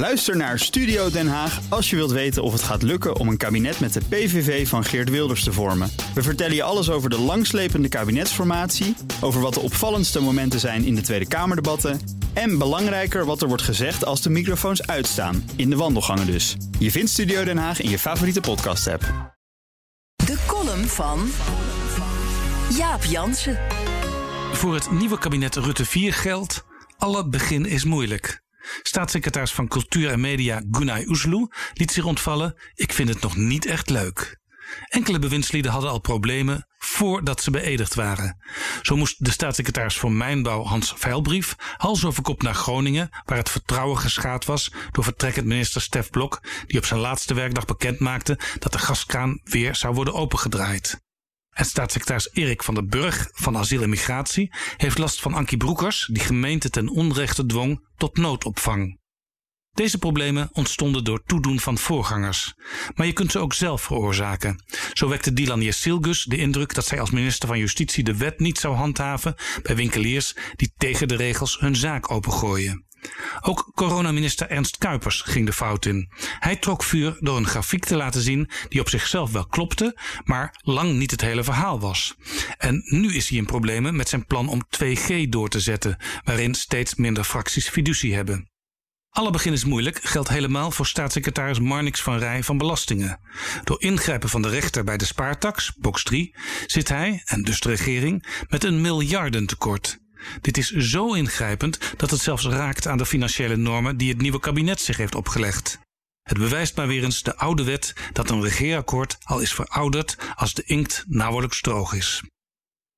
Luister naar Studio Den Haag als je wilt weten of het gaat lukken om een kabinet met de PVV van Geert Wilders te vormen. We vertellen je alles over de langslepende kabinetsformatie, over wat de opvallendste momenten zijn in de Tweede Kamerdebatten en belangrijker wat er wordt gezegd als de microfoons uitstaan, in de wandelgangen dus. Je vindt Studio Den Haag in je favoriete podcast-app. De column van Jaap Jansen. Voor het nieuwe kabinet Rutte 4 geldt: alle begin is moeilijk. Staatssecretaris van Cultuur en Media Gunay Oesloe liet zich ontvallen: Ik vind het nog niet echt leuk. Enkele bewindslieden hadden al problemen voordat ze beëdigd waren. Zo moest de staatssecretaris voor Mijnbouw Hans Veilbrief hals over kop naar Groningen, waar het vertrouwen geschaad was door vertrekkend minister Stef Blok, die op zijn laatste werkdag bekend maakte dat de gaskraan weer zou worden opengedraaid. En staatssecretaris Erik van der Burg van Asiel en Migratie heeft last van Ankie Broekers, die gemeente ten onrechte dwong tot noodopvang. Deze problemen ontstonden door toedoen van voorgangers. Maar je kunt ze ook zelf veroorzaken. Zo wekte Dylan Jessilgus de indruk dat zij als minister van Justitie de wet niet zou handhaven bij winkeliers die tegen de regels hun zaak opengooien. Ook coronaminister Ernst Kuipers ging de fout in. Hij trok vuur door een grafiek te laten zien die op zichzelf wel klopte, maar lang niet het hele verhaal was. En nu is hij in problemen met zijn plan om 2G door te zetten, waarin steeds minder fracties fiducie hebben. Alle begin is moeilijk geldt helemaal voor staatssecretaris Marnix van Rij van Belastingen. Door ingrijpen van de rechter bij de spaartax, box 3, zit hij, en dus de regering, met een miljardentekort. Dit is zo ingrijpend dat het zelfs raakt aan de financiële normen die het nieuwe kabinet zich heeft opgelegd. Het bewijst maar weer eens de oude wet dat een regeerakkoord al is verouderd als de inkt nauwelijks droog is.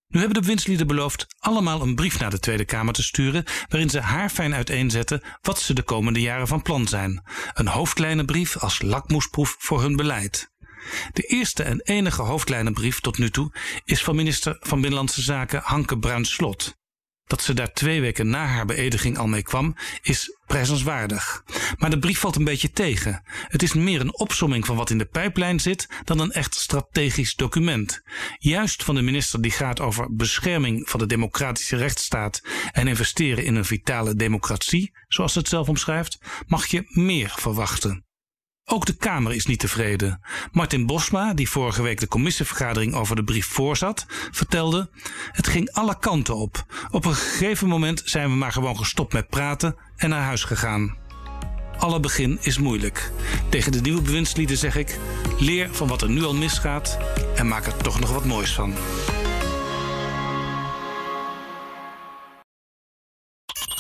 Nu hebben de winstlieden beloofd allemaal een brief naar de Tweede Kamer te sturen waarin ze haarfijn uiteenzetten wat ze de komende jaren van plan zijn. Een hoofdlijne brief als lakmoesproef voor hun beleid. De eerste en enige hoofdlijne brief tot nu toe is van minister van Binnenlandse Zaken Hanke Bruins-Slot. Dat ze daar twee weken na haar beëdiging al mee kwam, is prijzenswaardig. Maar de brief valt een beetje tegen. Het is meer een opsomming van wat in de pijplijn zit dan een echt strategisch document. Juist van de minister die gaat over bescherming van de democratische rechtsstaat en investeren in een vitale democratie, zoals het zelf omschrijft, mag je meer verwachten. Ook de Kamer is niet tevreden. Martin Bosma, die vorige week de commissievergadering over de brief voorzat, vertelde: Het ging alle kanten op. Op een gegeven moment zijn we maar gewoon gestopt met praten en naar huis gegaan. Alle begin is moeilijk. Tegen de nieuwe bewindslieden zeg ik: leer van wat er nu al misgaat en maak er toch nog wat moois van.